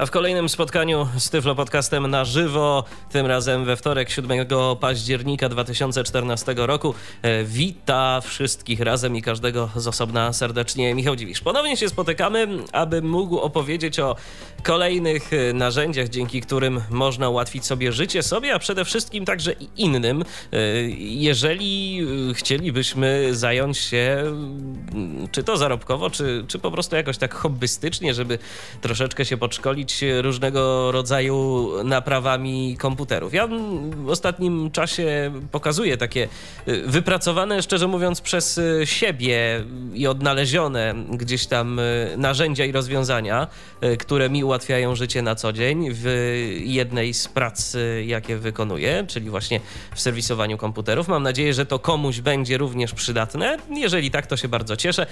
A w kolejnym spotkaniu z Tyflo Podcastem na żywo, tym razem we wtorek 7 października 2014 roku, e, wita wszystkich razem i każdego z osobna serdecznie Michał Dziwisz. Ponownie się spotykamy, aby mógł opowiedzieć o kolejnych e, narzędziach, dzięki którym można ułatwić sobie życie, sobie, a przede wszystkim także i innym. E, jeżeli chcielibyśmy zająć się czy to zarobkowo, czy, czy po prostu jakoś tak hobbystycznie, żeby troszeczkę się podszkolić różnego rodzaju naprawami komputerów. Ja w ostatnim czasie pokazuję takie y, wypracowane, szczerze mówiąc, przez y, siebie i odnalezione gdzieś tam y, narzędzia i rozwiązania, które mi ułatwiają życie na co dzień w jednej z prac, jakie wykonuję, czyli właśnie w serwisowaniu komputerów. Mam nadzieję, że to komuś będzie również przydatne. Jeżeli tak, to się bardzo cieszę.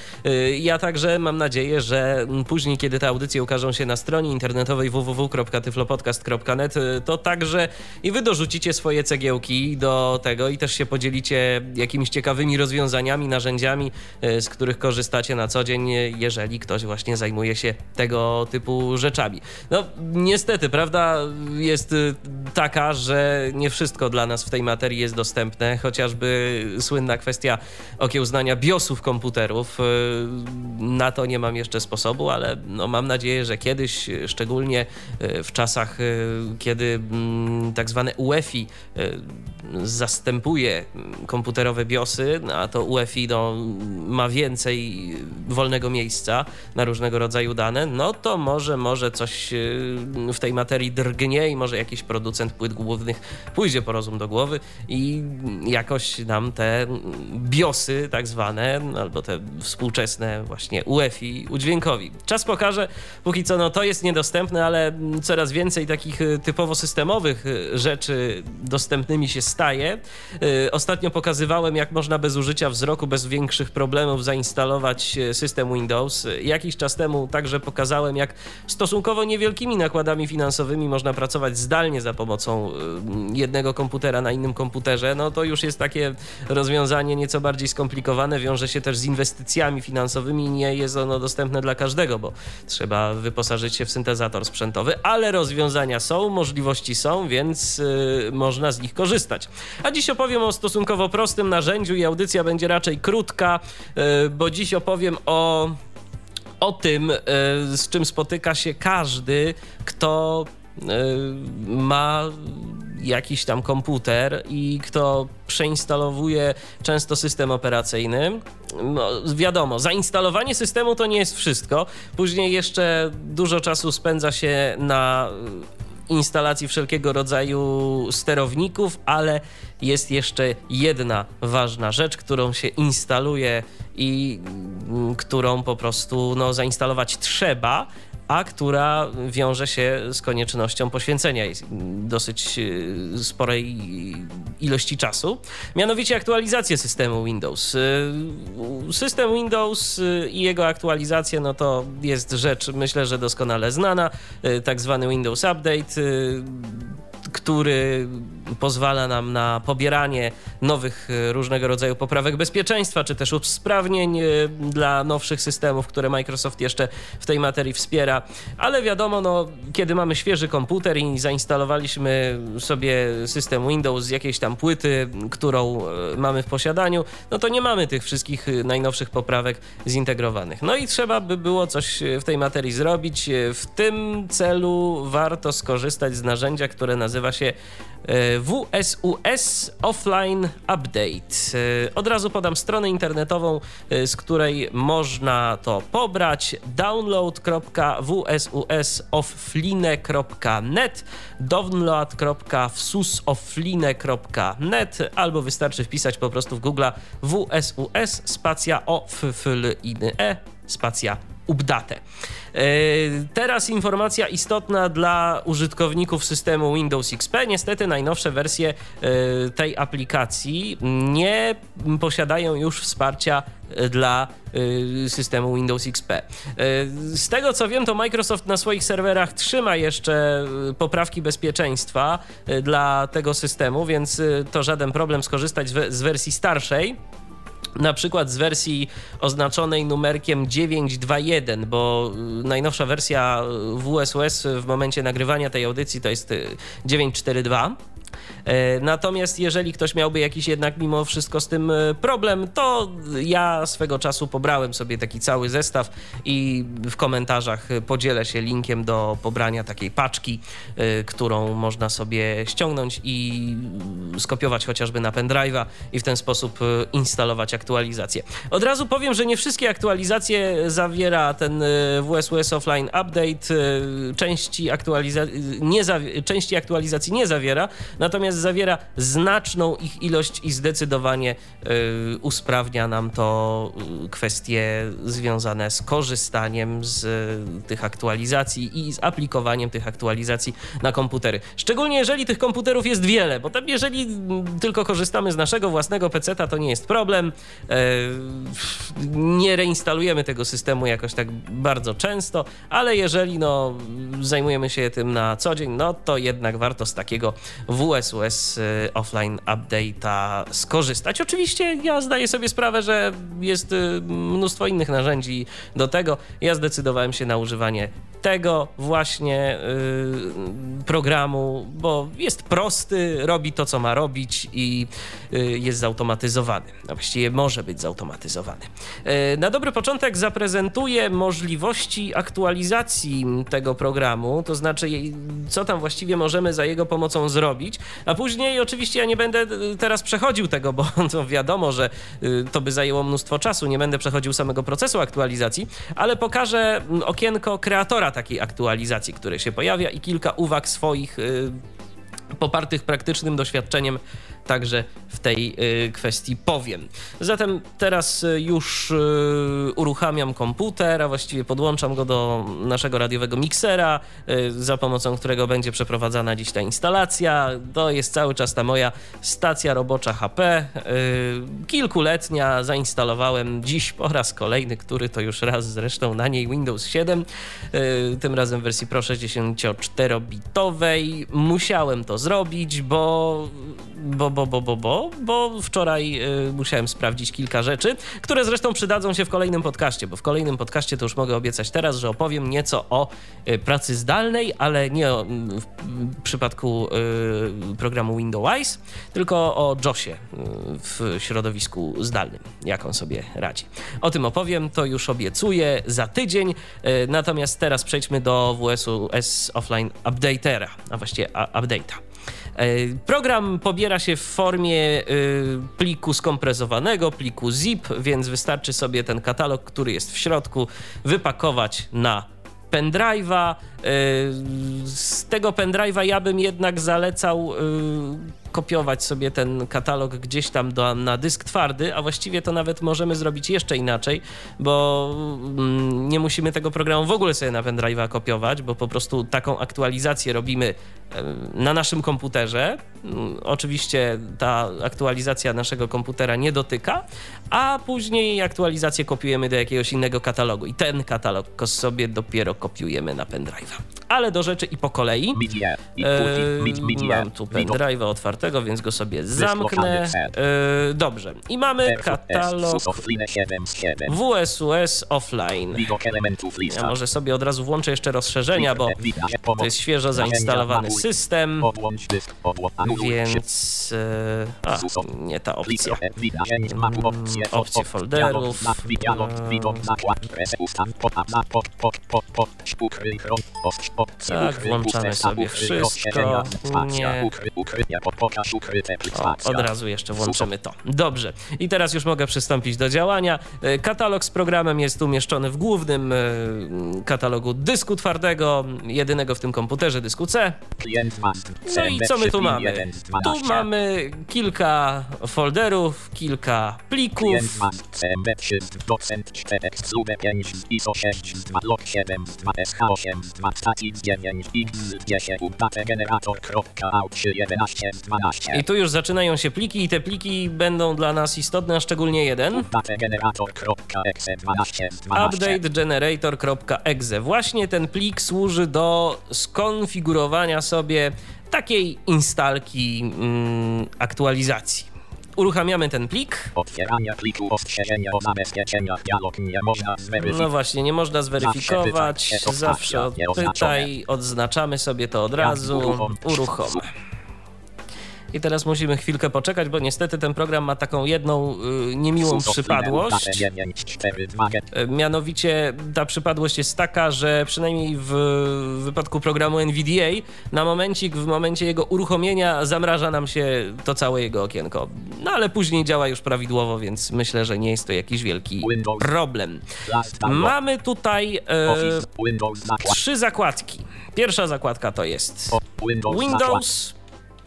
Ja także mam nadzieję, że później, kiedy te audycje ukażą się na stronie internetowej, internetowej www.tyflopodcast.net, to także i wy dorzucicie swoje cegiełki do tego i też się podzielicie jakimiś ciekawymi rozwiązaniami, narzędziami, y, z których korzystacie na co dzień, jeżeli ktoś właśnie zajmuje się tego typu rzeczami. No, niestety, prawda jest y, taka, że nie wszystko dla nas w tej materii jest dostępne, chociażby słynna kwestia okiełznania BIOSów komputerów. Na to nie mam jeszcze sposobu, ale no, mam nadzieję, że kiedyś, szczególnie szczególnie e, w czasach, e, kiedy mm, tak zwane UEFI e, zastępuje komputerowe BIOSy, a to UEFI no, ma więcej wolnego miejsca na różnego rodzaju dane, no to może, może coś w tej materii drgnie i może jakiś producent płyt głównych pójdzie po rozum do głowy i jakoś nam te BIOSy tak zwane, albo te współczesne właśnie UEFI udźwiękowi. Czas pokaże, póki co no to jest niedostępne, dostępne, ale coraz więcej takich y, typowo systemowych y, rzeczy dostępnymi się staje. Y, ostatnio pokazywałem, jak można bez użycia wzroku, bez większych problemów zainstalować system Windows. Jakiś czas temu także pokazałem, jak stosunkowo niewielkimi nakładami finansowymi można pracować zdalnie za pomocą jednego komputera na innym komputerze. No to już jest takie rozwiązanie nieco bardziej skomplikowane, wiąże się też z inwestycjami finansowymi i nie jest ono dostępne dla każdego, bo trzeba wyposażyć się w syntezator sprzętowy, ale rozwiązania są, możliwości są, więc yy, można z nich korzystać. A dziś opowiem o stosunkowo prostym narzędziu i audycja będzie raczej krótka, yy, bo dziś opowiem o o tym, yy, z czym spotyka się każdy, kto y, ma jakiś tam komputer i kto przeinstalowuje często system operacyjny. No, wiadomo, zainstalowanie systemu to nie jest wszystko. Później jeszcze dużo czasu spędza się na instalacji wszelkiego rodzaju sterowników, ale jest jeszcze jedna ważna rzecz, którą się instaluje i którą po prostu no, zainstalować trzeba, a która wiąże się z koniecznością poświęcenia dosyć e, sporej ilości czasu, mianowicie aktualizację systemu Windows. E, system Windows e, i jego aktualizacja no to jest rzecz myślę, że doskonale znana, tak zwany Windows Update który pozwala nam na pobieranie nowych e, różnego rodzaju poprawek bezpieczeństwa, czy też usprawnień e, dla nowszych systemów, które Microsoft jeszcze w tej materii wspiera. Ale wiadomo, no, kiedy mamy świeży komputer i zainstalowaliśmy sobie system Windows z jakiejś tam płyty, którą e, mamy w posiadaniu, no to nie mamy tych wszystkich najnowszych poprawek zintegrowanych. No i trzeba by było coś w tej materii zrobić. W tym celu warto skorzystać z narzędzia, które nazywa się WSUS Offline Update. E, od razu podam stronę internetową, e, z której można to pobrać download.wsusoffline.net download.wsusoffline.net albo wystarczy wpisać po prostu w Google WSUS spacja o f, f, l, i, e spacja update. Teraz informacja istotna dla użytkowników systemu Windows XP. Niestety najnowsze wersje tej aplikacji nie posiadają już wsparcia dla systemu Windows XP. Z tego co wiem, to Microsoft na swoich serwerach trzyma jeszcze poprawki bezpieczeństwa dla tego systemu, więc to żaden problem skorzystać z wersji starszej na przykład z wersji oznaczonej numerkiem 921, bo y, najnowsza wersja WSOS w momencie nagrywania tej audycji to jest 942. E, natomiast jeżeli ktoś miałby jakiś jednak mimo wszystko z tym e, problem, to ja swego czasu pobrałem sobie taki cały zestaw i w komentarzach podzielę się linkiem do pobrania takiej paczki, e, którą można sobie ściągnąć i skopiować chociażby na pendrive'a i w ten sposób instalować aktualizacje. Od razu powiem, że nie wszystkie aktualizacje zawiera ten WSWS Offline Update. Części, aktualiza- nie części aktualizacji nie zawiera, natomiast zawiera znaczną ich ilość i zdecydowanie y, usprawnia nam to y, kwestie związane z korzystaniem z y, tych aktualizacji i z aplikowaniem tych aktualizacji na komputery. Szczególnie jeżeli tych komputerów jest wiele, bo tam jeżeli tylko korzystamy z naszego własnego PC-a, to nie jest problem. Nie reinstalujemy tego systemu jakoś tak bardzo często, ale jeżeli no, zajmujemy się tym na co dzień, no to jednak warto z takiego WSUS y, offline update'a skorzystać. Oczywiście ja zdaję sobie sprawę, że jest y, mnóstwo innych narzędzi do tego. Ja zdecydowałem się na używanie tego właśnie y, programu, bo jest prosty, robi to, co ma robić i jest zautomatyzowany. No właściwie może być zautomatyzowany. Na dobry początek zaprezentuję możliwości aktualizacji tego programu, to znaczy co tam właściwie możemy za jego pomocą zrobić, a później oczywiście ja nie będę teraz przechodził tego, bo to wiadomo, że to by zajęło mnóstwo czasu, nie będę przechodził samego procesu aktualizacji, ale pokażę okienko kreatora takiej aktualizacji, które się pojawia i kilka uwag swoich y, popartych praktycznym doświadczeniem także w tej y, kwestii powiem. Zatem teraz y, już y, uruchamiam komputer, a właściwie podłączam go do naszego radiowego miksera, za pomocą którego będzie przeprowadzana dziś ta instalacja. To jest cały czas ta moja stacja robocza HP. Kilkuletnia, zainstalowałem dziś po raz kolejny, który to już raz zresztą na niej Windows 7, tym razem w wersji Pro 64-bitowej. Musiałem to zrobić, bo, bo, bo, bo, bo, bo, bo wczoraj y, musiałem sprawdzić kilka rzeczy, które zresztą przydadzą się w kolejnym podcaście, bo w kolejnym podcaście to już mogę obiecać teraz, że opowiem nieco o y, pracy zdalnej, ale nie o, w, w przypadku y, programu Windows, tylko o JOSie y, w środowisku zdalnym, jak on sobie radzi. O tym opowiem, to już obiecuję za tydzień, y, natomiast teraz przejdźmy do WSU S Offline Updatera, a właściwie update'a. E, program pobiera się w formie e, pliku skompresowanego, pliku zip, więc wystarczy sobie ten katalog, który jest w środku, wypakować na pendrive'a. E, z tego pendrive'a ja bym jednak zalecał kopiować sobie ten katalog gdzieś tam do, na dysk twardy, a właściwie to nawet możemy zrobić jeszcze inaczej, bo mm, nie musimy tego programu w ogóle sobie na pendrive'a kopiować, bo po prostu taką aktualizację robimy na naszym komputerze. Mm, oczywiście ta aktualizacja naszego komputera nie dotyka, a później aktualizację kopiujemy do jakiegoś innego katalogu i ten katalog sobie dopiero kopiujemy na pendrive'a. Ale do rzeczy i po kolei. Media, e, mam tu pendrive'a otwartego, więc go sobie zamknę. E, dobrze. I mamy katalog WSUS Offline. Ja może sobie od razu włączę jeszcze rozszerzenia, bo to jest świeżo zainstalowany system, więc... E, a, nie ta opcja. Opcje folderów. Tak, włączamy sobie wszystko. Nie. O, Od razu jeszcze włączymy to. Dobrze. I teraz już mogę przystąpić do działania. E, katalog z programem jest umieszczony w głównym e, katalogu dysku twardego, jedynego w tym komputerze dysku C. No i co my tu mamy? Tu mamy kilka folderów, kilka plików. I tu już zaczynają się pliki i te pliki będą dla nas istotne, a szczególnie jeden. Updategenerator.exe. Właśnie ten plik służy do skonfigurowania sobie takiej instalki mm, aktualizacji. Uruchamiamy ten plik. Otwieranie pliku ostrzeżenia o zabezpieczeniach dialog nie można zweryfikować. No właśnie, nie można zweryfikować. Zawsze odpytaj, odznaczamy sobie to od razu. Uruchom. I teraz musimy chwilkę poczekać, bo niestety ten program ma taką jedną y, niemiłą przypadłość. Y, mianowicie ta przypadłość jest taka, że przynajmniej w wypadku programu NVDA na momencik, w momencie jego uruchomienia zamraża nam się to całe jego okienko. No ale później działa już prawidłowo, więc myślę, że nie jest to jakiś wielki problem. Mamy tutaj e, trzy zakładki. Pierwsza zakładka to jest Windows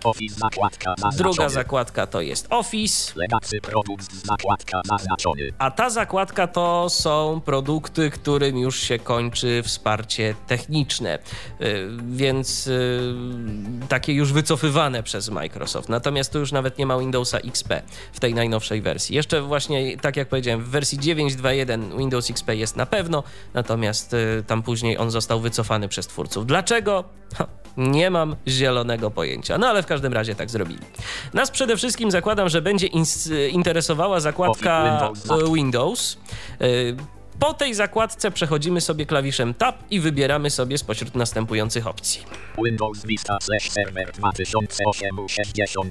Office zakładka Druga zakładka to jest Office. Legacy produkt zakładka zaznaczony. A ta zakładka to są produkty, którym już się kończy wsparcie techniczne, y, więc y, takie już wycofywane przez Microsoft. Natomiast tu już nawet nie ma Windowsa XP w tej najnowszej wersji. Jeszcze właśnie, tak jak powiedziałem, w wersji 9.2.1 Windows XP jest na pewno, natomiast y, tam później on został wycofany przez twórców. Dlaczego? Nie mam zielonego pojęcia, no ale w każdym razie tak zrobili. Nas przede wszystkim zakładam, że będzie interesowała zakładka Windows. Y, po tej zakładce przechodzimy sobie klawiszem Tab i wybieramy sobie spośród następujących opcji. Windows Vista slash server 2008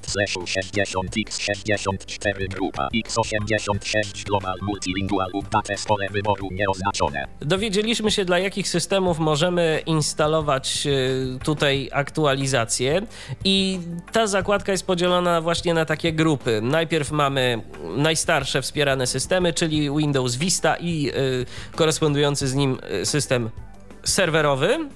slash 60 x64 grupa x86 global multilingual update pole wyboru nieoznaczone. Dowiedzieliśmy się dla jakich systemów możemy instalować y, tutaj aktualizacje i ta zakładka jest podzielona właśnie na takie grupy. Najpierw mamy najstarsze wspierane systemy, czyli Windows Vista i y, korespondujący z nim y, system serwerowy.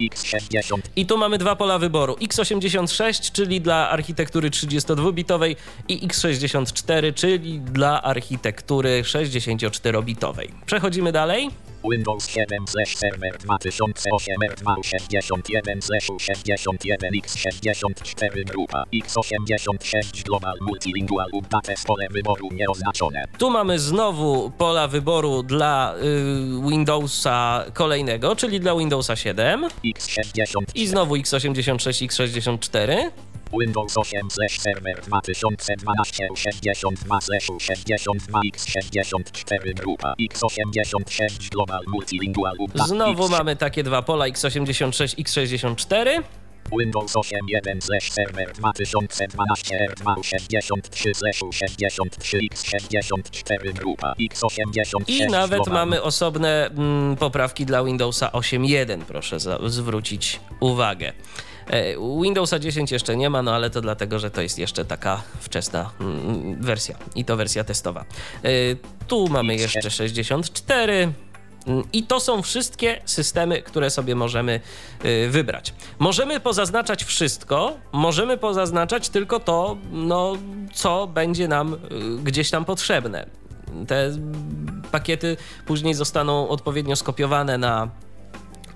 X60. I tu mamy dwa pola wyboru: x86, czyli dla architektury 32-bitowej, i x64, czyli dla architektury 64-bitowej. Przechodzimy dalej. Windows 7 slash server 2008 R261 slash 61 x64 grupa x86 global multilingual update pole wyboru nieoznaczone. Tu mamy znowu pola wyboru dla y, Windowsa kolejnego, czyli dla Windowsa 7 x60 i znowu x86 x64. Windows 8 slash server 2012 62 slash 62 x64 grupa x86 global multilingual Znowu mamy takie dwa pola x86 x64. Windows 8 1 slash server 2012 R2 63 slash 63 x64 grupa x86 I nawet global. mamy osobne mm, poprawki dla Windowsa 8.1, proszę za, zwrócić uwagę. E, Windowsa 10 jeszcze nie ma, no ale to dlatego, że to jest jeszcze taka wczesna mm, wersja i to wersja testowa. E, tu mamy jeszcze 64. Mm, I to są wszystkie systemy, które sobie możemy e, wybrać. Możemy pozaznaczać wszystko, możemy pozaznaczać tylko to, no, co będzie nam gdzieś tam potrzebne. Te pakiety później zostaną odpowiednio skopiowane na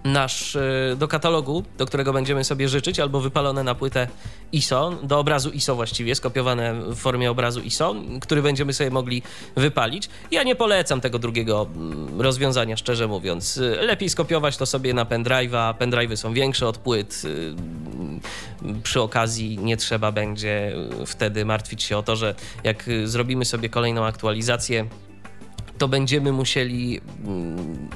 nasz e, do katalogu, do którego będziemy sobie życzyć, albo wypalone na płytę ISO, do obrazu ISO właściwie, skopiowane w formie obrazu ISO, który będziemy sobie mogli wypalić. Ja nie polecam tego drugiego mm, rozwiązania, szczerze mówiąc. Lepiej skopiować to sobie na pendrive'a. Pendrive'y są większe od płyt. Y, przy okazji nie trzeba będzie wtedy martwić się o to, że jak zrobimy sobie kolejną aktualizację, to będziemy musieli mm,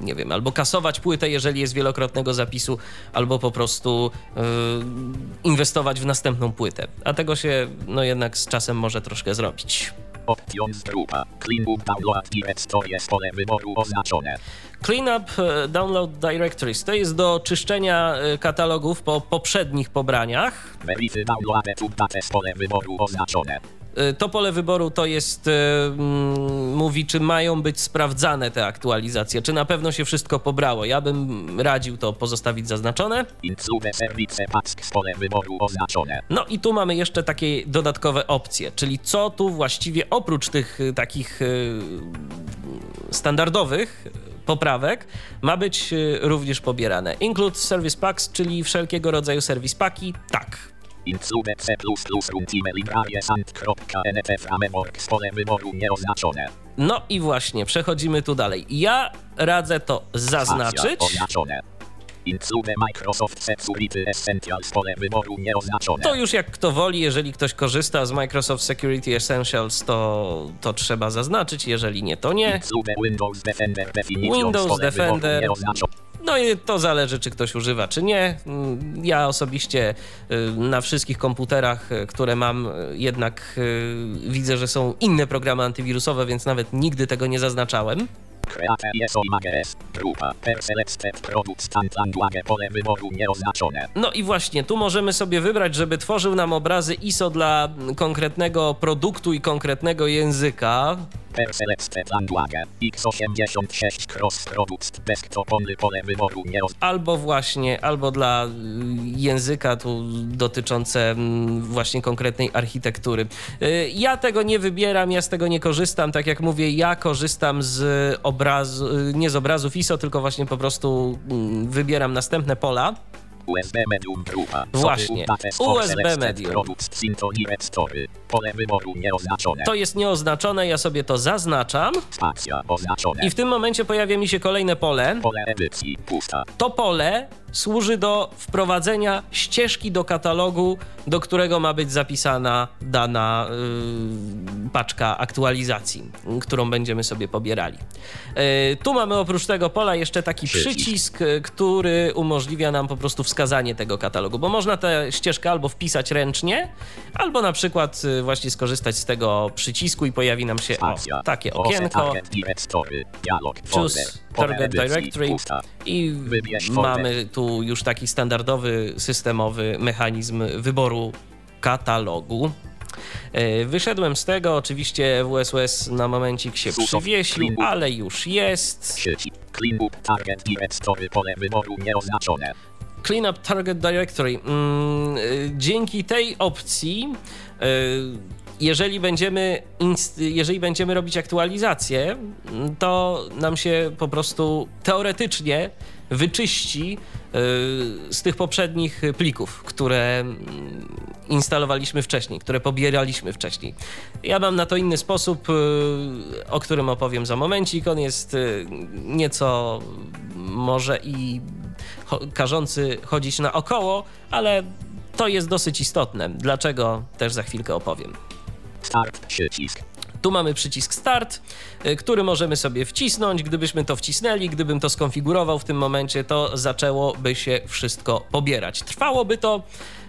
nie wiem, albo kasować płytę, jeżeli jest wielokrotnego zapisu, albo po prostu yy, inwestować w następną płytę. A tego się no jednak z czasem może troszkę zrobić. Options grupa. Clean download direct pole wyboru oznaczone. Cleanup e, Download Directories to jest do czyszczenia e, katalogów po poprzednich pobraniach. Verify downloaded updates pole wyboru oznaczone. E, To pole wyboru to jest, e, mm, mówi, czy mają być sprawdzane te aktualizacje, czy na pewno się wszystko pobrało. Ja bym radził to pozostawić zaznaczone. No i tu mamy jeszcze takie dodatkowe opcje, czyli co tu właściwie oprócz tych y, takich standardowych poprawek ma być również pobierane. Include service packs, czyli wszelkiego rodzaju service paki, tak. Include C++ runtime framework pole wyboru nieoznaczone. No i właśnie, przechodzimy tu dalej. Ja radzę to zaznaczyć. oznaczone. Include Microsoft Security Essentials pole wyboru nieoznaczone. To już jak kto woli, jeżeli ktoś korzysta z Microsoft Security Essentials, to, to trzeba zaznaczyć, jeżeli nie, to nie. Include Windows Defender Definitions Windows Defender. No i to zależy, czy ktoś używa, czy nie. Ja osobiście y, na wszystkich komputerach, y, które mam, y, jednak widzę, że są inne programy antywirusowe, więc nawet nigdy tego nie zaznaczałem. Create ISO images. Grupa. Perselected product stand language pole wyboru nieoznaczone. No i właśnie, tu możemy sobie wybrać, żeby tworzył nam obrazy ISO dla konkretnego produktu i konkretnego języka. Perselected language. x86 cross product desktop only pole wyboru nieoznaczone. albo właśnie, albo dla y, języka tu dotyczące mm, właśnie konkretnej architektury. Y, Ja tego nie wybieram, ja z tego nie korzystam. Tak jak mówię, ja korzystam z obrazu, y, nie z obrazów ISO, tylko właśnie po prostu mm, wybieram następne pola. USB Medium Grupa. Właśnie. USB Medium. Pole wyboru nieoznaczone. To jest nieoznaczone, ja sobie to zaznaczam oznaczone. i w tym momencie pojawia mi się kolejne pole. Pole edycji pusta. To pole służy do wprowadzenia ścieżki do katalogu, do którego ma być zapisana dana y, paczka aktualizacji, którą będziemy sobie pobierali. Y, tu mamy oprócz tego pola jeszcze taki Przycisk. przycisk, który umożliwia nam po prostu wskazanie tego katalogu, bo można tę ścieżkę albo wpisać ręcznie, albo na przykład y, właśnie skorzystać z tego przycisku i pojawi nam się o, takie okienko. Choose Target Directory i mamy tu już taki standardowy, systemowy mechanizm wyboru katalogu. E, Wyszedłem z tego, oczywiście WSUS na momencik się przywiesił, ale już jest. Sieci. Clean up Target Directory. Mm, y, Dzięki tej opcji, jeżeli będziemy, jeżeli będziemy robić aktualizację, to nam się po prostu teoretycznie wyczyści y, z tych poprzednich plików, które mm, instalowaliśmy wcześniej, które pobieraliśmy wcześniej. Ja mam na to inny sposób, y, o którym opowiem za momencik. On jest nieco może i karzący chodzić naokoło, ale to jest dosyć istotne. Dlaczego też za chwilkę opowiem. Start. Przycisk. Tu mamy przycisk Start, y, który możemy sobie wcisnąć. Gdybyśmy to wcisnęli, gdybym to skonfigurował w tym momencie, to zaczęłoby się wszystko pobierać. Trwałoby to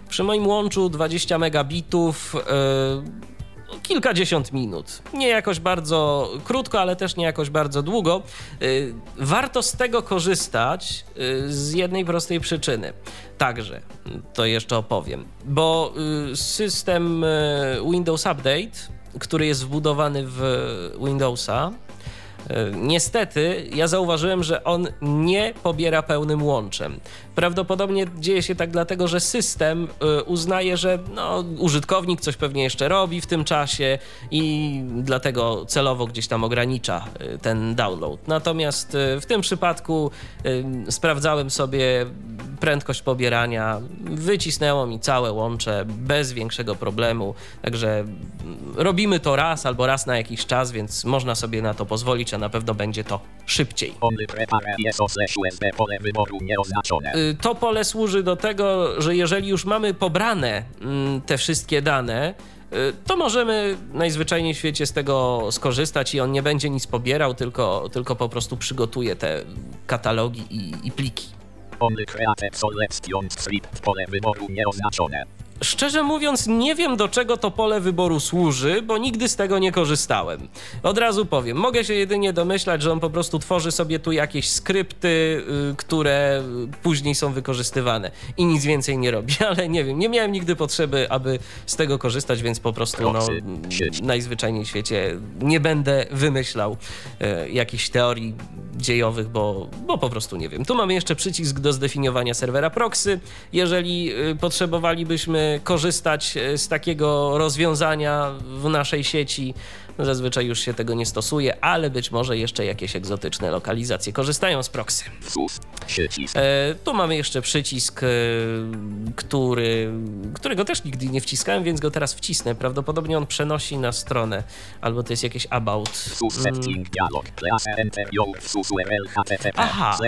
przy moim łączu 20 megabitów. Yy, kilkadziesiąt minut. Nie jakoś bardzo krótko, ale też nie jakoś bardzo długo. Y, Warto z tego korzystać y, z jednej prostej przyczyny. Także, to jeszcze opowiem, bo y, system Windows Update, który jest wbudowany w Windowsa, Niestety, ja zauważyłem, że on nie pobiera pełnym łączem. Prawdopodobnie dzieje się tak dlatego, że system e, uznaje, że no, użytkownik coś pewnie jeszcze robi w tym czasie i dlatego celowo gdzieś tam ogranicza e, ten download. Natomiast e, w tym przypadku sprawdzałem sobie prędkość pobierania, wycisnęło mi całe łącze bez większego problemu. Także mm, robimy to raz albo raz na jakiś czas, więc można sobie na to pozwolić, a na pewno będzie to szybciej. Pole wyboru nieoznaczone. To pole służy do tego, że jeżeli już mamy pobrane mm, te wszystkie dane, y, to możemy najzwyczajniej w świecie z tego skorzystać i on nie będzie nic pobierał, tylko, tylko po prostu przygotuje te katalogi i, i pliki. Only create selection script. Pole wyboru nieoznaczone. Szczerze mówiąc, nie wiem do czego to pole wyboru służy, bo nigdy z tego nie korzystałem. Od razu powiem, mogę się jedynie domyślać, że on po prostu tworzy sobie tu jakieś skrypty, y, które później są wykorzystywane i nic więcej nie robi, ale nie wiem, nie miałem nigdy potrzeby, aby z tego korzystać, więc po prostu no, najzwyczajniej w świecie nie będę wymyślał e, jakichś teorii dziejowych, bo, bo po prostu nie wiem. Tu mamy jeszcze przycisk do zdefiniowania serwera proxy. Jeżeli y, potrzebowalibyśmy korzystać e, z takiego rozwiązania w naszej sieci, zazwyczaj już się tego nie stosuje, ale być może jeszcze jakieś egzotyczne lokalizacje korzystają z proxy. E, tu mamy jeszcze przycisk, e, który, którego też nigdy nie wciskałem, więc go teraz wcisnę. Prawdopodobnie on przenosi na stronę, albo to jest jakieś about. Aha,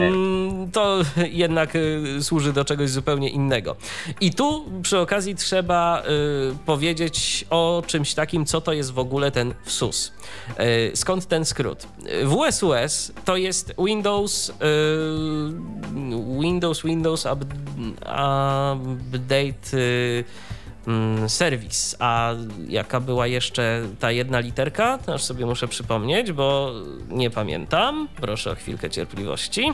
mm, to jednak y, służy do czegoś zupełnie innego. I tu przy okazji trzeba y, powiedzieć o czymś takim, co to jest w ogóle ten WSUS. Y, skąd ten skrót? WSUS to jest Windows, y, Windows, Windows up, Update y, mm, Service. A jaka była jeszcze ta jedna literka? To aż sobie muszę przypomnieć, bo nie pamiętam. Proszę o chwilkę cierpliwości.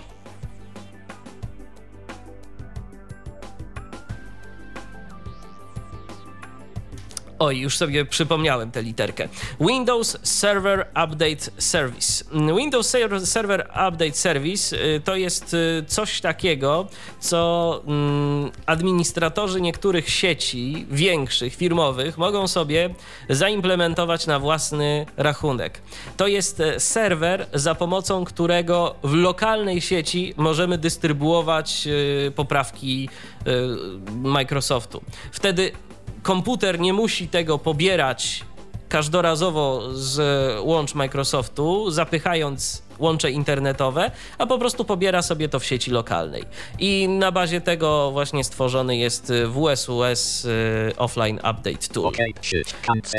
Oj, już sobie przypomniałem tę literkę. Windows Server Update Service. Windows Server- Update Service y, to jest y, coś takiego, co mm, administratorzy niektórych sieci większych, firmowych mogą sobie zaimplementować na własny rachunek. To jest e, serwer, za pomocą którego w lokalnej sieci możemy dystrybuować y, poprawki Microsoftu. Wtedy komputer nie musi tego pobierać każdorazowo z łącz Microsoftu, zapychając łącze internetowe, a po prostu pobiera sobie to w sieci lokalnej. I na bazie tego właśnie stworzony jest WSUS y, Offline Update Tool.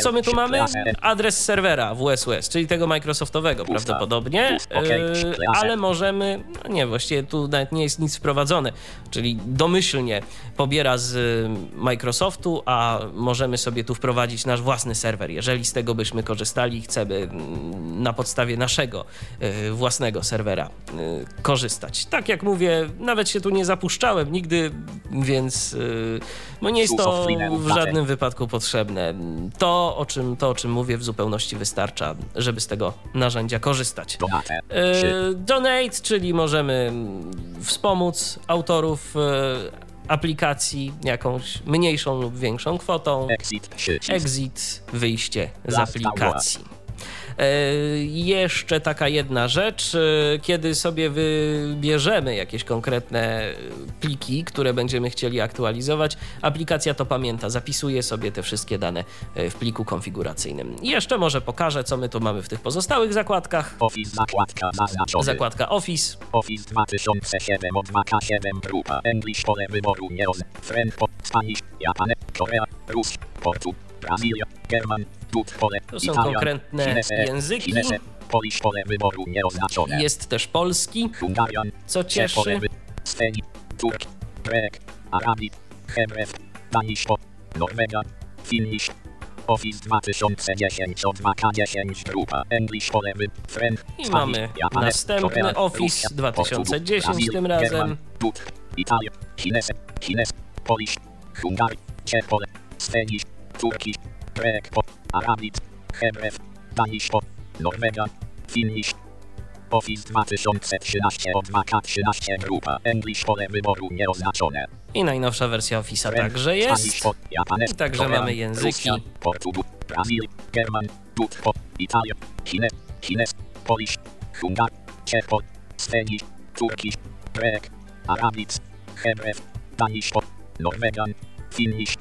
Co my tu mamy? Adres serwera WSUS, czyli tego Microsoftowego prawdopodobnie, Klasę. ale możemy, no nie, właściwie tu nawet nie jest nic wprowadzone, czyli domyślnie pobiera z y, Microsoftu, a możemy sobie tu wprowadzić nasz własny serwer. Jeżeli z tego byśmy korzystali i chcemy mm, na podstawie naszego y, własnego serwera y, korzystać. Tak jak mówię, nawet się tu nie zapuszczałem nigdy, więc y, no nie jest to w żadnym wypadku potrzebne. To o, czym, to, o czym mówię, w zupełności wystarcza, żeby z tego narzędzia korzystać. Donate. Sieć. donate, czyli możemy wspomóc autorów aplikacji jakąś mniejszą lub większą kwotą. Exit. Exit, wyjście z aplikacji. E, jeszcze taka jedna rzecz, e, kiedy sobie wybierzemy jakieś konkretne pliki, które będziemy chcieli aktualizować, aplikacja to pamięta, zapisuje sobie te wszystkie dane e, w pliku konfiguracyjnym. Jeszcze może pokażę, co my tu mamy w tych pozostałych zakładkach. Office zakładka zaznaczony. Zakładka Office, Office 2007 od 2K7 grupa English pole wyboru nie po Spanish, Japan, Korea, Rus, Portu, Brazylia, German, To są konkretne języki. Jest też polski, Hungarian, co cieszy. Turk, Grek, Arabik, Hebrew, Danish po... Norwegia, Finnish, Office 2010 od 2K10 grupa English wy... Friend, I mamy następny Office Rosja, 2010 Portugal, tym razem. Dut, Italia, Chines, Chines, Polish, Hungary, Czech pole, Stenish, Turkish, Grek po... Arabik, Hebrew, Danish po... Norwegia, Finnish, Office 2013 od 2K13 grupa English pole wyboru nieoznaczone. I najnowsza wersja Office'a także jest. I także mamy języki. Portugal, Brazil, German, Dut po... Italia, Chines, Chines, Polish, Hungar, Czech po... Stenish, Turkish, Grek, Arabic, Hebrew, Danish. Norwegian, Finnish,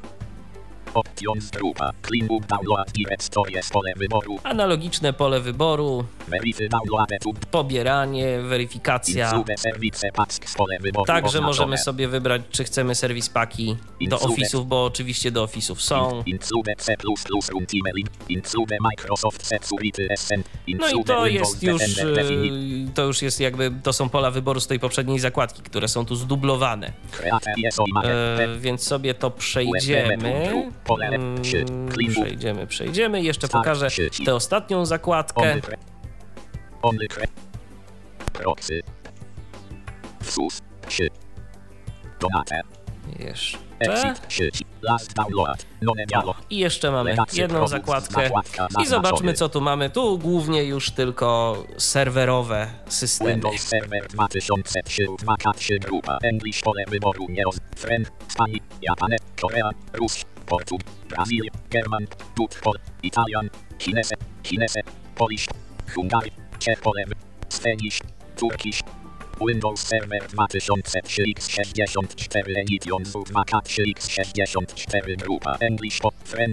Options grupa. Clean up download direct to jest pole wyboru. Analogiczne pole wyboru, Verify pobieranie, weryfikacja. Service packs pole wyboru. Także możemy sobie wybrać, czy chcemy serwis paki do. Office'ów, bo oczywiście do Office'ów są. No i to jest już, y, to już jest jakby, to są pola wyboru z tej poprzedniej zakładki, które są tu zdublowane. E, więc sobie to przejdziemy. Mm. Przejdziemy, przejdziemy. Jeszcze pokażę tę ostatnią zakładkę. Jeszcze. I jeszcze mamy jedną zakładkę. I zobaczmy, co tu mamy. Tu głównie już tylko serwerowe systemy. Windows Server 2003 Wakacie grupa English pole wyboru nie Friend Spani Japan Korea Rus Portug Brazil German Dut Pol Italian Chinese Chinese Polish Hungary Czech pole wy- Spanish Turkish Windows Server 2003 x64 Edition z Wakacie x64 grupa English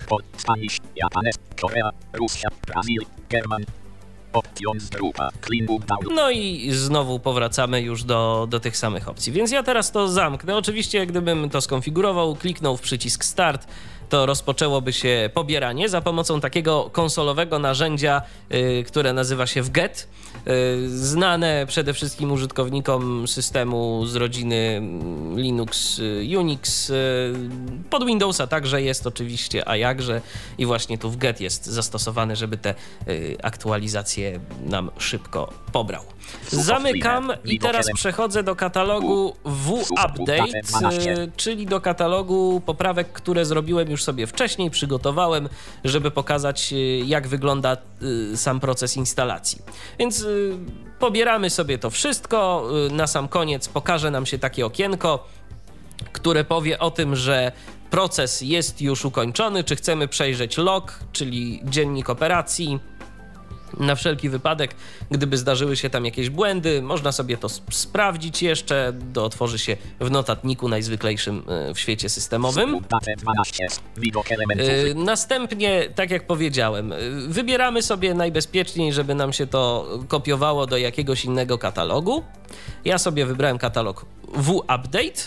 pol Spanish Japan Korea Rusja Brazil German No i znowu powracamy już do, do tych samych opcji. Więc ja teraz to zamknę. Oczywiście, gdybym to skonfigurował, kliknął w przycisk Start, to rozpoczęłoby się pobieranie za pomocą takiego konsolowego narzędzia, y, które nazywa się wget. Y, znane przede wszystkim użytkownikom systemu z rodziny mm, Linux, y, Unix. y, Pod Windowsa także jest oczywiście, a jakże. I właśnie tu wget jest zastosowany, żeby te aktualizacje nam szybko pobrał. Zamykam i teraz przechodzę do katalogu W-Update, y, czyli do katalogu poprawek, które zrobiłem już sobie wcześniej, przygotowałem, żeby pokazać, y, jak wygląda y, sam proces instalacji. Więc pobieramy sobie to wszystko. Na sam koniec pokaże nam się takie okienko, które powie o tym, że proces jest już ukończony, czy chcemy przejrzeć log, czyli dziennik operacji. Na wszelki wypadek, gdyby zdarzyły się tam jakieś błędy, można sobie to sp- sprawdzić jeszcze. To otworzy się w notatniku najzwyklejszym e, w świecie systemowym. Date 12. Widok elementów. Yy, Następnie, tak jak powiedziałem, yy, wybieramy sobie najbezpieczniej, żeby nam się to kopiowało do jakiegoś innego katalogu. Ja sobie wybrałem katalog W-Update.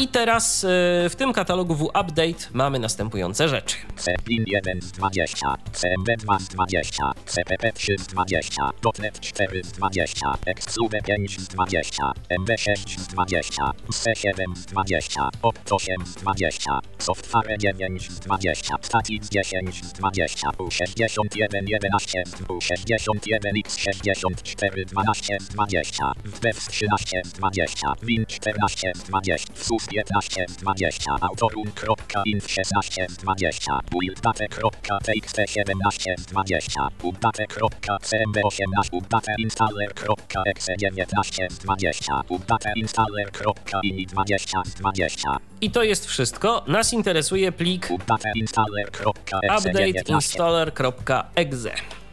I teraz yy, w tym katalogu W-Update mamy następujące rzeczy. Ceplin 1 z 20, CMB 2 z 20, CPP 3 z 20, .NET 4 z 20, Xube 5 z 20, MB 6 z 20, C7 z 20, Opt 8 z 20, Software 9 z 20, Static 10 z 20, U61 11 z U61 X64 12 z 20, WDEV 13 z 20, Win 14 z 20, FSUS 15 z 20, Autorun.inf 16 z 20, builddate.txt 17 z 20, update.cmb18, updateinstaller.exe 19 z 20, updateinstaller.ini 20 z 20, I to jest wszystko. Nas interesuje plik updateinstaller.exe 19. updateinstaller.exe.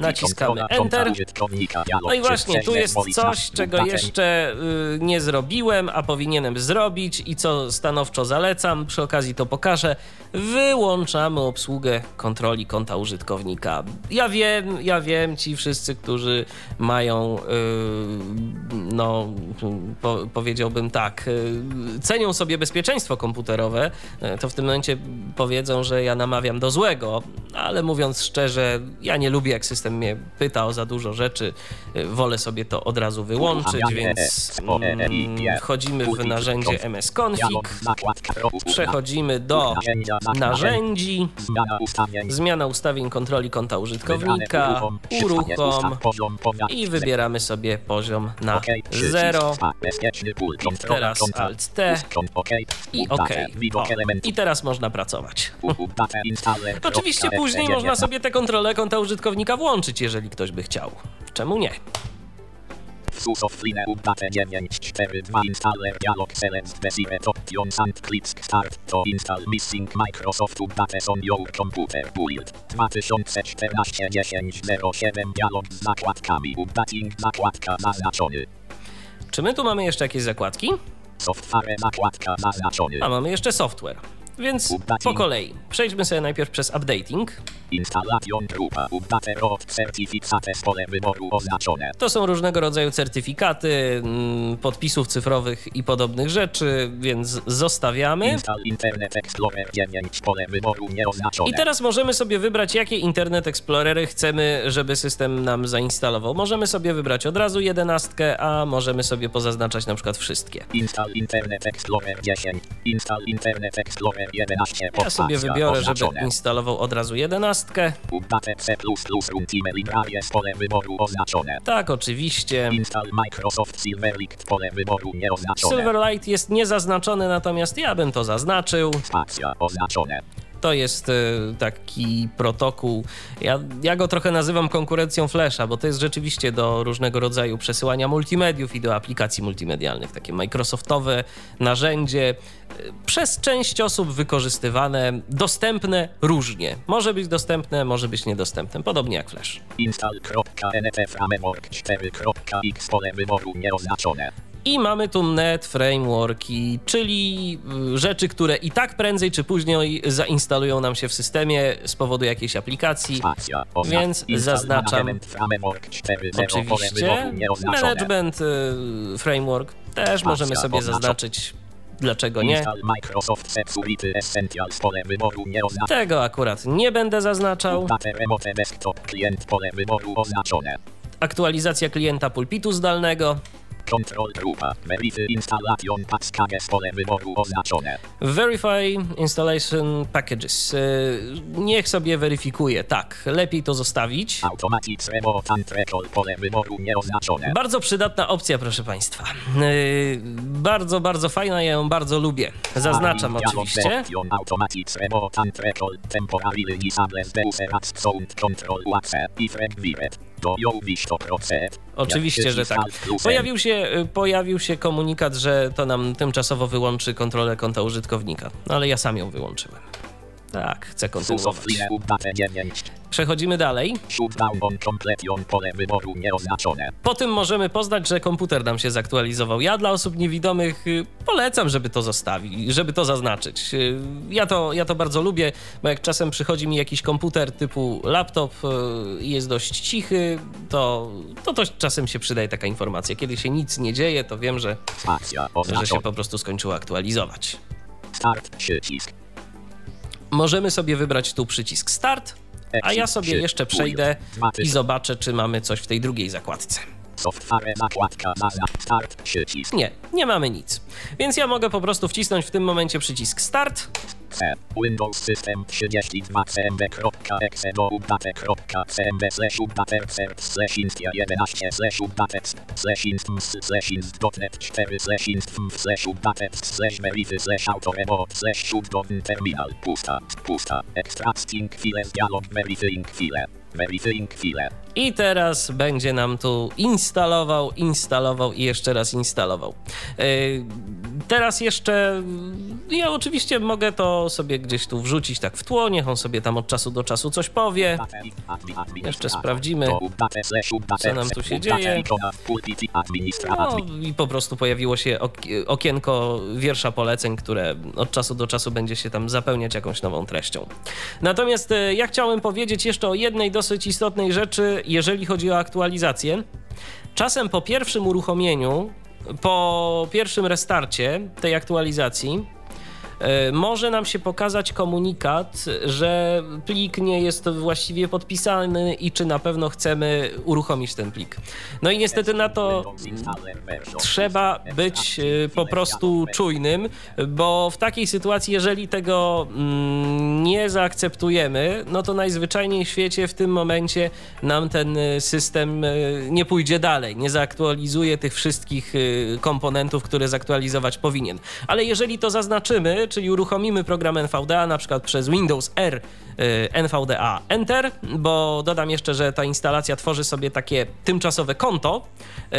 Naciskamy Enter. No i właśnie, tu jest coś, czego jeszcze y, nie zrobiłem, a powinienem zrobić i co stanowczo zalecam. Przy okazji to pokażę. Wyłączamy obsługę kontroli konta użytkownika. Ja wiem, ja wiem, ci wszyscy, którzy mają, y, no, po, powiedziałbym tak, y, cenią sobie bezpieczeństwo komputerowe, to w tym momencie powiedzą, że ja namawiam do złego, ale mówiąc szczerze, ja nie lubię, jak system mnie pyta o za dużo rzeczy. Y, Wolę sobie to od razu wyłączyć, więc mm, wchodzimy w narzędzie MS-config, przechodzimy do narzędzi, Zmiana ustawień. kontroli konta użytkownika, uruchom, i wybieramy sobie poziom na Okej, przycisk 0. A, bezpieczny pult, kontrola Teraz Kont- okej, i OK. elementów. I teraz można pracować. Oczywiście później można 19. sobie tę kontrolę konta użytkownika włączyć, jeżeli ktoś by chciał. Czemu nie? Sus of Line Update 942 Installer Dialog Select Desired Options and Click Start to install Missing Microsoft Updates on your computer build 2014 10 07 Dialog z zakładkami Updating zakładka zaznaczony Czy my tu mamy jeszcze jakieś zakładki? Software zakładka zaznaczony A mamy jeszcze software. Więc po kolei. Przejdźmy sobie najpierw przez updating. To są różnego rodzaju certyfikaty, mm, podpisów cyfrowych i podobnych rzeczy, więc zostawiamy. Install Internet Explorer 9 pole wyboru nieoznaczone. I teraz możemy sobie wybrać, jakie Internet Explorery chcemy, żeby system nam zainstalował. Możemy sobie wybrać od razu jedenastkę, a możemy sobie pozaznaczać na przykład wszystkie. Install Internet Explorer 10. Install Internet Explorer 11. Ja sobie wybiorę, żeby instalował od razu jedenastkę. Tak, oczywiście. Silverlight jest niezaznaczony, natomiast ja bym to zaznaczył. Spacja oznaczone. To jest y, taki protokół. Ja, ja go trochę nazywam konkurencją Flasha, bo to jest rzeczywiście do różnego rodzaju przesyłania multimediów i do aplikacji multimedialnych. Takie Microsoftowe narzędzie, y, przez część osób wykorzystywane, dostępne różnie. Może być dostępne, może być niedostępne, podobnie jak Flash. Install.np Framework 4.x pole wyboru nieoznaczone. I mamy tu net frameworki, czyli y, rzeczy, które i tak prędzej czy później zainstalują nam się w systemie z powodu jakiejś aplikacji. Więc zaznaczam Management Framework 4.0 pole Oczywiście. Management y, framework też możemy sobie zaznaczyć. Dlaczego nie? Tego akurat nie będę zaznaczał. Aktualizacja klienta pulpitu zdalnego. Control grupa. Verify Installation Packages pole wyboru oznaczone. Verify installation packages. Y, Niech sobie weryfikuje. Tak, lepiej to zostawić. Automatic Remote Recall pole wyboru nieoznaczone. Bardzo przydatna opcja, proszę Państwa. Yy, bardzo, bardzo fajna, ja ją bardzo lubię. Zaznaczam oczywiście. Automatic Remote Recall Temporarily Disables the User Sound Control required. Oczywiście, że tak. Pojawił się, y, pojawił się komunikat, że to nam tymczasowo wyłączy kontrolę konta użytkownika. No ale ja sam ją wyłączyłem. Tak, chcę kontynuować. Software update 9. Przechodzimy dalej. Po tym możemy poznać, że komputer nam się zaktualizował. Ja dla osób niewidomych y, polecam, żeby to zostawić, żeby to zaznaczyć. Y, Ja to, ja to bardzo lubię, bo jak czasem przychodzi mi jakiś komputer typu laptop y, i jest dość cichy, to, to, to czasem się przydaje taka informacja. Kiedy się nic nie dzieje, to wiem, że, że się po prostu skończyło aktualizować. Start przycisk. Możemy sobie wybrać tu przycisk Start, a ja sobie jeszcze przejdę i zobaczę, czy mamy coś w tej drugiej zakładce. Software zakładka baza. Start przycisk. Nie, nie mamy nic. Więc ja mogę po prostu wcisnąć w tym momencie przycisk Start. C. Windows System 32 cmb.exe do update.cmb slash update slash instia 11 slash update slash instance slash inst.net 4 slash instance slash update slash verify slash autoremote slash shutdown terminal pusta pusta extracting files dialog verifying file verifying file I teraz będzie nam tu instalował, instalował i jeszcze raz instalował. Yy, Teraz jeszcze ja oczywiście mogę to sobie gdzieś tu wrzucić tak w tło, niech on sobie tam od czasu do czasu coś powie. Jeszcze sprawdzimy, co nam tu się dzieje. No i po prostu pojawiło się ok- okienko wiersza poleceń, które od czasu do czasu będzie się tam zapełniać jakąś nową treścią. Natomiast e, ja chciałem powiedzieć jeszcze o jednej dosyć istotnej rzeczy, jeżeli chodzi o aktualizację. Czasem po pierwszym uruchomieniu, po pierwszym restarcie tej aktualizacji, może nam się pokazać komunikat, że plik nie jest właściwie podpisany i czy na pewno chcemy uruchomić ten plik. No i niestety na to trzeba być e, po prostu czujnym, bo w takiej sytuacji, jeżeli tego mm, nie zaakceptujemy, no to najzwyczajniej w świecie w tym momencie nam ten e, system e, nie pójdzie dalej, nie zaktualizuje tych wszystkich e, komponentów, które zaktualizować powinien. Ale jeżeli to zaznaczymy, czyli uruchomimy program NVDA na przykład przez Windows R e, NVDA Enter, bo dodam jeszcze, że ta instalacja tworzy sobie takie tymczasowe konto, e,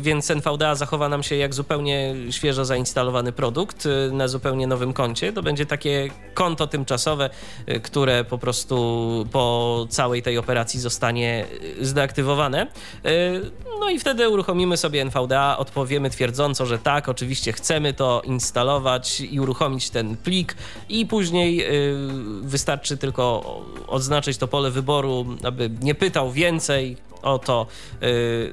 więc NVDA zachowa nam się jak zupełnie świeżo zainstalowany produkt e, na zupełnie nowym koncie. To będzie takie konto tymczasowe, które po prostu po całej tej operacji zostanie zdeaktywowane. No i wtedy uruchomimy sobie NVDA, odpowiemy twierdząco, że tak, oczywiście chcemy to instalować i uruchomić uruchomić ten plik i później wystarczy tylko odznaczyć to pole wyboru, aby nie pytał więcej o to.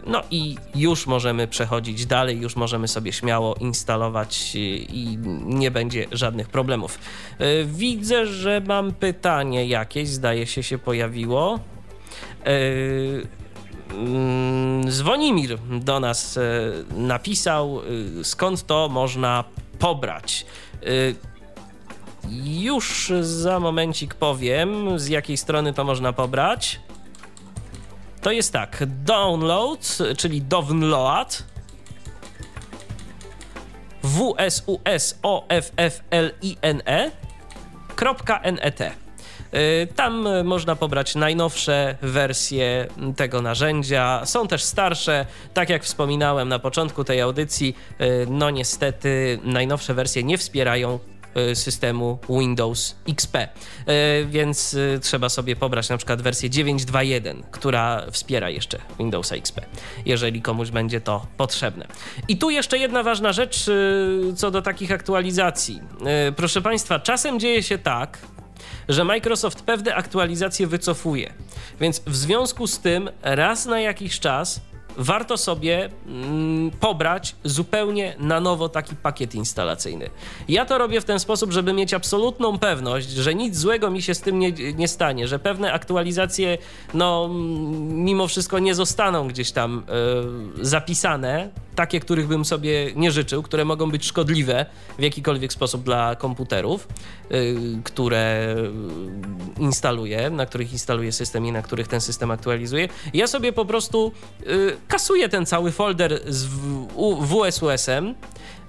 No i już możemy przechodzić dalej, już możemy sobie śmiało instalować i nie będzie żadnych problemów. Widzę, że mam pytanie jakieś, zdaje się, się pojawiło. Mm, Zwonimir do nas napisał, skąd to można pobrać. E, już za momencik powiem, z jakiej strony to można pobrać. To jest tak, download, czyli download, w tam można pobrać najnowsze wersje tego narzędzia. Są też starsze, tak jak wspominałem na początku tej audycji. Y, no niestety najnowsze wersje nie wspierają y, systemu Windows XP, więc trzeba sobie pobrać na przykład wersję 9.2.1, która wspiera jeszcze Windowsa XP, jeżeli komuś będzie to potrzebne. I tu jeszcze jedna ważna rzecz co do takich aktualizacji. Proszę Państwa, czasem dzieje się tak, że Microsoft pewne aktualizacje wycofuje. Więc w związku z tym raz na jakiś czas warto sobie mm, pobrać zupełnie na nowo taki pakiet instalacyjny. Ja to robię w ten sposób, żeby mieć absolutną pewność, że nic złego mi się z tym nie, nie stanie, że pewne aktualizacje, no, mimo wszystko nie zostaną gdzieś tam y, zapisane, takie, których bym sobie nie życzył, które mogą być szkodliwe w jakikolwiek sposób dla komputerów, y, które instaluję, na których instaluję system i na których ten system aktualizuje. Ja sobie po prostu y, kasuję ten cały folder z WSUS-em,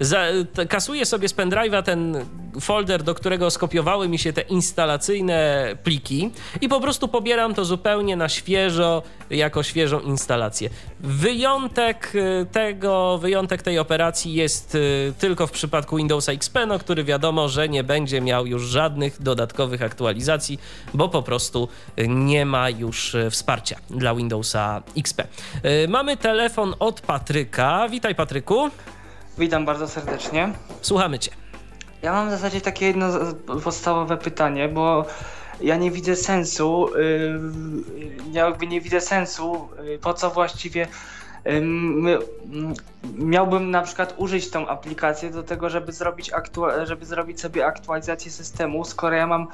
za, kasuję sobie z pendrive'a ten folder, do którego skopiowały mi się te instalacyjne pliki i po prostu pobieram to zupełnie na świeżo, jako świeżą instalację. Wyjątek y, tego, wyjątek tej operacji jest y, tylko w przypadku Windowsa XP, no, który wiadomo, że nie będzie miał już żadnych dodatkowych aktualizacji, bo po prostu nie ma już y, wsparcia dla Windowsa XP. Mamy telefon od Patryka. Witaj Patryku. Witam bardzo serdecznie. Słuchamy Cię. Ja mam w zasadzie takie jedno podstawowe pytanie, bo ja nie widzę sensu, yy, jakby nie widzę sensu, yy, po co właściwie yy, miałbym na przykład użyć tą aplikację do tego, żeby zrobić, żeby zrobić sobie aktualizację systemu, skoro ja mam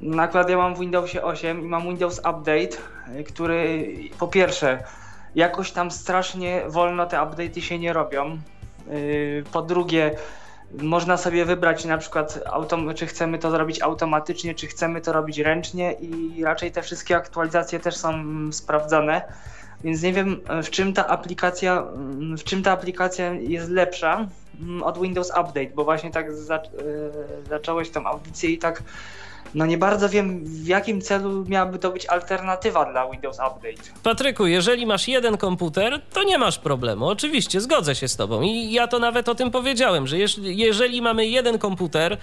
nakład ja mam w Windowsie 8 i mam Windows Update, który po pierwsze jakoś tam strasznie wolno te update'y się nie robią. Y, po drugie, można sobie wybrać na przykład, czy chcemy to zrobić automatycznie, czy chcemy to robić ręcznie i raczej te wszystkie aktualizacje też są sprawdzane. Więc nie wiem, w czym ta aplikacja, w czym ta aplikacja jest lepsza mm, od Windows Update, bo właśnie tak y, zacząłeś tą audycję i tak no nie bardzo wiem, w jakim celu miałaby to być alternatywa dla Windows Update. Patryku, jeżeli masz jeden komputer, to nie masz problemu. Oczywiście, zgodzę się z tobą. I ja to nawet o tym powiedziałem, że jeżeli mamy jeden komputer, y,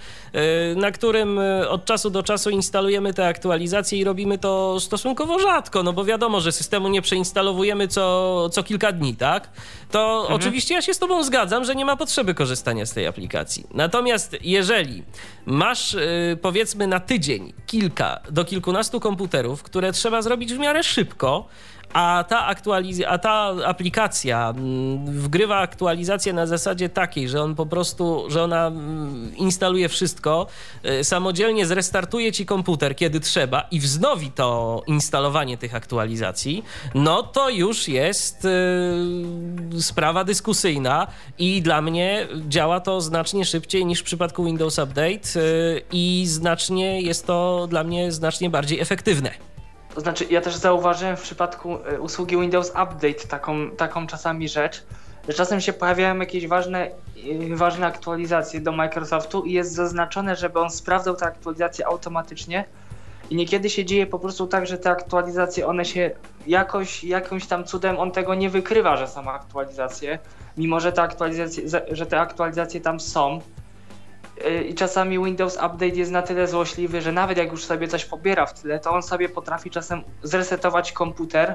na którym y, od czasu do czasu instalujemy te aktualizacje i robimy to stosunkowo rzadko, no bo wiadomo, że systemu nie przeinstalowujemy co, co kilka dni, tak? To mhm. oczywiście ja się z tobą zgadzam, że nie ma potrzeby korzystania z tej aplikacji. Natomiast jeżeli masz y, powiedzmy na tydzień tydzień kilka do kilkunastu komputerów, które trzeba zrobić w miarę szybko, a ta, aktualiz- a ta aplikacja mm, wgrywa aktualizację na zasadzie takiej, że on po prostu, że ona mm, instaluje wszystko, y, samodzielnie zrestartuje ci komputer, kiedy trzeba i wznowi to instalowanie tych aktualizacji, no to już jest y, sprawa dyskusyjna i dla mnie działa to znacznie szybciej niż w przypadku Windows Update y, i znacznie jest to dla mnie znacznie bardziej efektywne. To znaczy, ja też zauważyłem w przypadku e, usługi Windows Update taką, taką czasami rzecz, że czasem się pojawiają jakieś ważne, e, ważne aktualizacje do Microsoftu i jest zaznaczone, żeby on sprawdzał te aktualizacje automatycznie. I niekiedy się dzieje po prostu tak, że te aktualizacje, one się jakoś, jakimś tam cudem on tego nie wykrywa, że są aktualizacje, mimo że te aktualizacje, że te aktualizacje tam są. Y, i czasami Windows Update jest na tyle złośliwy, że nawet jak już sobie coś pobiera w tyle, to on sobie potrafi czasem zresetować komputer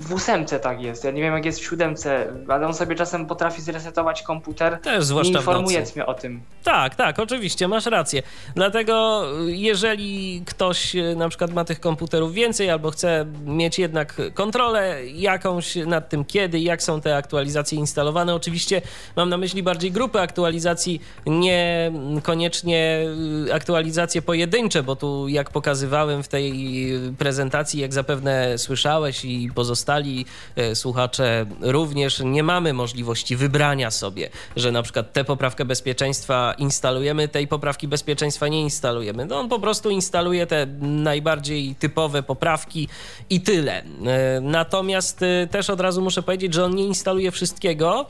w ósemce tak jest. Ja nie wiem jak jest w siódemce, ale on sobie czasem potrafi zresetować komputer. Też zwłaszcza nocy. mnie o tym. Tak, tak, oczywiście, masz rację. Dlatego jeżeli ktoś y, na przykład ma tych komputerów więcej albo chce mieć jednak kontrolę jakąś nad tym kiedy, jak są te aktualizacje instalowane, oczywiście mam na myśli bardziej grupy aktualizacji, nie koniecznie y, aktualizacje pojedyncze, bo tu jak pokazywałem w tej prezentacji, jak zapewne słyszałeś i pozostali e, słuchacze również, nie mamy możliwości wybrania sobie, że na przykład tę poprawkę bezpieczeństwa instalujemy, tej poprawki bezpieczeństwa nie instalujemy. No on po prostu instaluje te najbardziej typowe poprawki i tyle. E, Natomiast e, też od razu muszę powiedzieć, że on nie instaluje wszystkiego.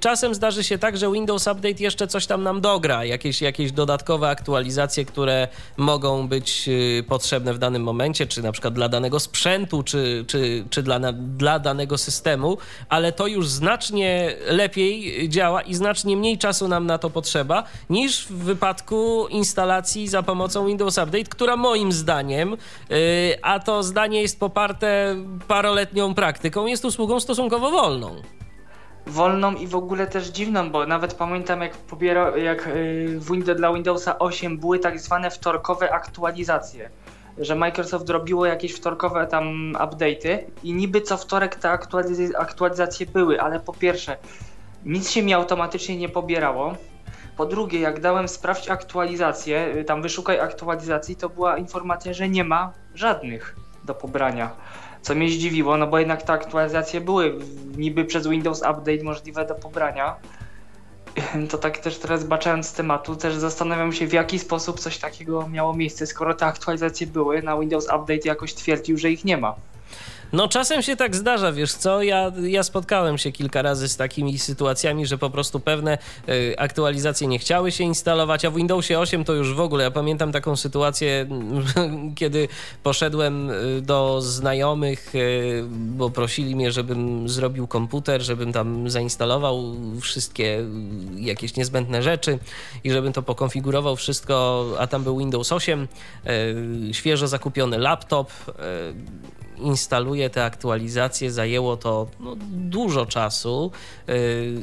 Czasem zdarzy się tak, że Windows Update jeszcze coś tam nam dogra, jakieś, jakieś dodatkowe aktualizacje, które mogą być potrzebne w danym momencie, czy na przykład dla danego sprzętu, czy, czy, czy dla, dla danego systemu, ale to już znacznie lepiej działa i znacznie mniej czasu nam na to potrzeba niż w wypadku instalacji za pomocą Windows Update, która moim zdaniem, yy, a to zdanie jest poparte paroletnią praktyką, jest usługą stosunkowo wolną. wolną i w ogóle też dziwną, bo nawet pamiętam jak pobiera, jak y, Windows, dla Windowsa 8 były tak zwane wtorkowe aktualizacje, że Microsoft robiło jakieś wtorkowe tam update'y i niby co wtorek te aktualiz- aktualizacje były, ale po pierwsze nic się mi automatycznie nie pobierało. Po drugie, jak dałem sprawdź aktualizację, y, tam wyszukaj aktualizacji, to była informacja, że nie ma żadnych do pobrania. Co mnie zdziwiło, no bo jednak te aktualizacje były niby przez Windows Update możliwe do pobrania. To tak też teraz zbaczając z tematu, też zastanawiam się w jaki sposób coś takiego miało miejsce, skoro te aktualizacje były, na Windows Update jakoś twierdził, że ich nie ma. No czasem się tak zdarza, wiesz co, ja, ja spotkałem się kilka razy z takimi sytuacjami, że po prostu pewne y, aktualizacje nie chciały się instalować, a w Windowsie 8 to już w ogóle, ja pamiętam taką sytuację, kiedy poszedłem y, do znajomych, y, bo prosili mnie, żebym zrobił komputer, żebym tam zainstalował wszystkie jakieś niezbędne rzeczy i żebym to pokonfigurował wszystko, a tam był Windows 8, y, świeżo zakupiony laptop, y, instaluje te aktualizacje. Zajęło to no, dużo czasu. Yy,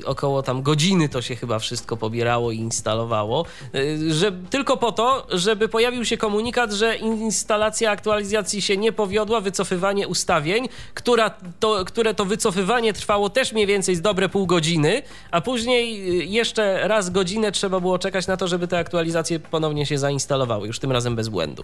około tam godziny to się chyba wszystko pobierało i instalowało. Yy, że, tylko po to, żeby pojawił się komunikat, że instalacja aktualizacji się nie powiodła, wycofywanie ustawień, która to, które to wycofywanie trwało też mniej więcej z dobre pół godziny, a później yy, jeszcze raz godzinę trzeba było czekać na to, żeby te aktualizacje ponownie się zainstalowały, już tym razem bez błędu.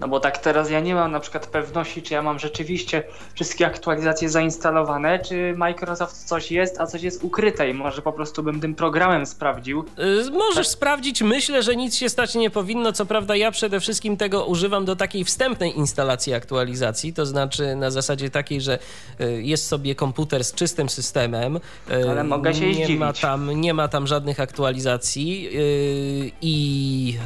No bo tak teraz ja nie mam na przykład pewności, czy ja mam rzeczywiście wszystkie aktualizacje zainstalowane, czy Microsoft coś jest, a coś jest ukryte i może po prostu bym tym programem sprawdził. Y, Możesz sprawdzić, myślę, że nic się stać nie powinno. Co prawda, ja przede wszystkim tego używam do takiej wstępnej instalacji aktualizacji, to znaczy na zasadzie takiej, że y, jest sobie komputer z czystym systemem. y, Ale mogę się nie zdziwić. ma tam Nie ma tam żadnych aktualizacji y, i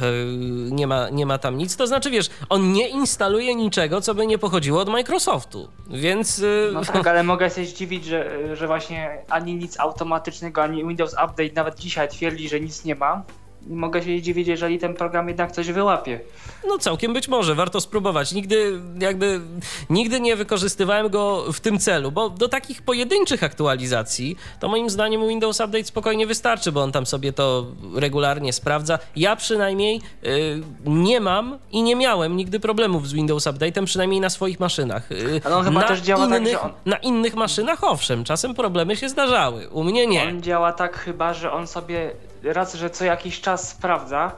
nie ma, nie ma tam nic. To znaczy, wiesz, on nie instaluje niczego, co by nie pochodziło od Microsoftu, więc. y, No tak, ale mogę się zdziwić, że, że właśnie ani nic automatycznego, ani Windows Update nawet dzisiaj twierdzi, że nic nie ma. Mogę się dziwić, jeżeli ten program jednak coś wyłapie. No całkiem być może, warto spróbować. Nigdy jakby nigdy nie wykorzystywałem go w tym celu, bo do takich pojedynczych aktualizacji to moim zdaniem Windows Update spokojnie wystarczy, bo on tam sobie to regularnie sprawdza. Ja przynajmniej y, nie mam i nie miałem nigdy problemów z Windows Update'em, przynajmniej na swoich maszynach. Y, Ale on chyba na też działa tak, innych, że on- Na innych maszynach owszem, czasem problemy się zdarzały. U mnie nie. On działa tak chyba, że on sobie raz, że co jakiś czas sprawdza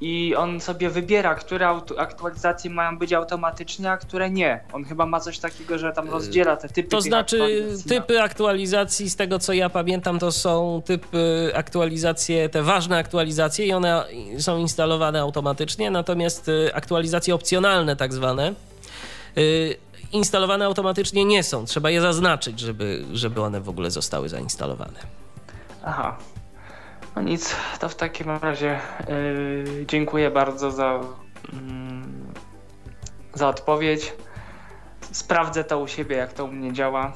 i on sobie wybiera, które aktualizacje mają być automatycznie, a które nie. On chyba ma coś takiego, że tam rozdziela te typy To znaczy aktualizacji typy aktualizacji, z tego co ja pamiętam, to są typy aktualizacje, te ważne aktualizacje i one są instalowane automatycznie, natomiast y, aktualizacje opcjonalne tak zwane y, instalowane automatycznie nie są. Trzeba je zaznaczyć, żeby, żeby one w ogóle zostały zainstalowane. Aha. No nic, to w takim razie yy, dziękuję bardzo za, mm, za odpowiedź. Sprawdzę to u siebie, jak to u mnie działa.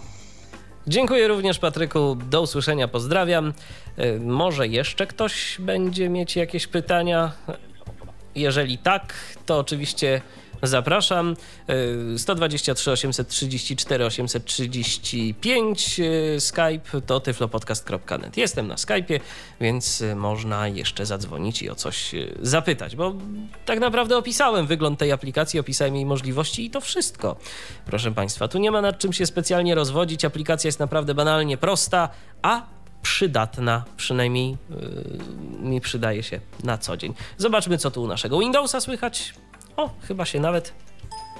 Dziękuję również Patryku, do usłyszenia, pozdrawiam. Y, Może jeszcze ktoś będzie mieć jakieś pytania? Jeżeli tak, to oczywiście zapraszam. Y, 123 834 835 y, Skype to tyflopodcast.net. Jestem na Skype'ie, więc y, można jeszcze zadzwonić i o coś y, zapytać, bo tak naprawdę opisałem wygląd tej aplikacji, opisałem jej możliwości i to wszystko. Proszę Państwa, tu nie ma nad czym się specjalnie rozwodzić. Aplikacja jest naprawdę banalnie prosta, a przydatna, przynajmniej yy, mi przydaje się na co dzień. Zobaczmy, co tu u naszego Windowsa słychać. O, chyba się nawet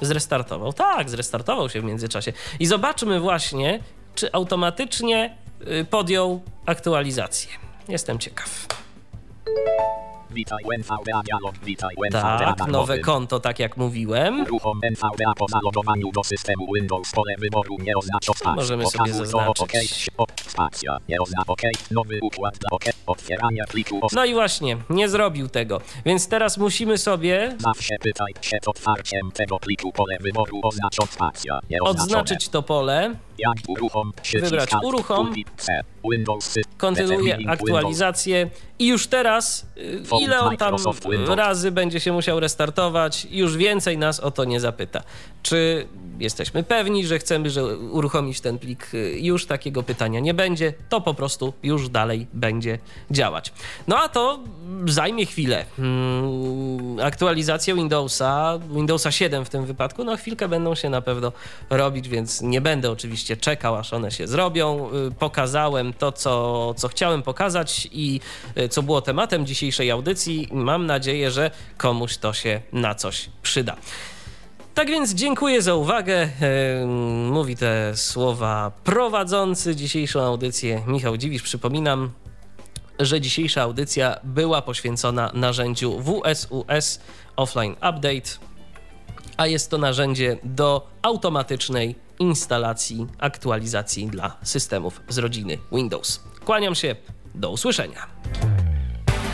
zrestartował. Tak, zrestartował się w międzyczasie. I zobaczmy właśnie, czy automatycznie yy, podjął aktualizację. Jestem ciekaw. Witaj NVDA dialog, witaj NVDA Tak, nowe konto, tak jak mówiłem. Uruchom NVDA po zalogowaniu do systemu Windows pole wyboru nie oznacza. Możemy sobie zaznaczyć. OK, spacja, nie oznacza OK, nowy układ dla OK, otwierania pliku No i właśnie, nie zrobił tego. Więc teraz musimy sobie Zawsze pytaj przed otwarciem tego pliku pole wyboru oznacza spacja, nie odznaczyć to pole. Jak uruchom, Wybrać uruchom. determining aktualizację i już teraz, y, ile on tam razy będzie się musiał restartować, już więcej nas o to nie zapyta. Czy jesteśmy pewni, że chcemy że uruchomić ten plik? Już takiego pytania nie będzie, to po prostu już dalej będzie działać. No a to zajmie chwilę. Hmm, Aktualizacje Windowsa, Windowsa 7 w tym wypadku, no chwilkę będą się na pewno robić, więc nie będę oczywiście czekał, aż one się zrobią. Y, Pokazałem to, co, co chciałem pokazać i y, co było tematem dzisiejszej audycji. Mam nadzieję, że komuś to się na coś przyda. Tak więc dziękuję za uwagę. Mówi te słowa prowadzący dzisiejszą audycję Michał Dziwisz. Przypominam, że dzisiejsza audycja była poświęcona narzędziu WSUS Offline Update, a jest to narzędzie do automatycznej instalacji aktualizacji dla systemów z rodziny Windows. Kłaniam się, do usłyszenia.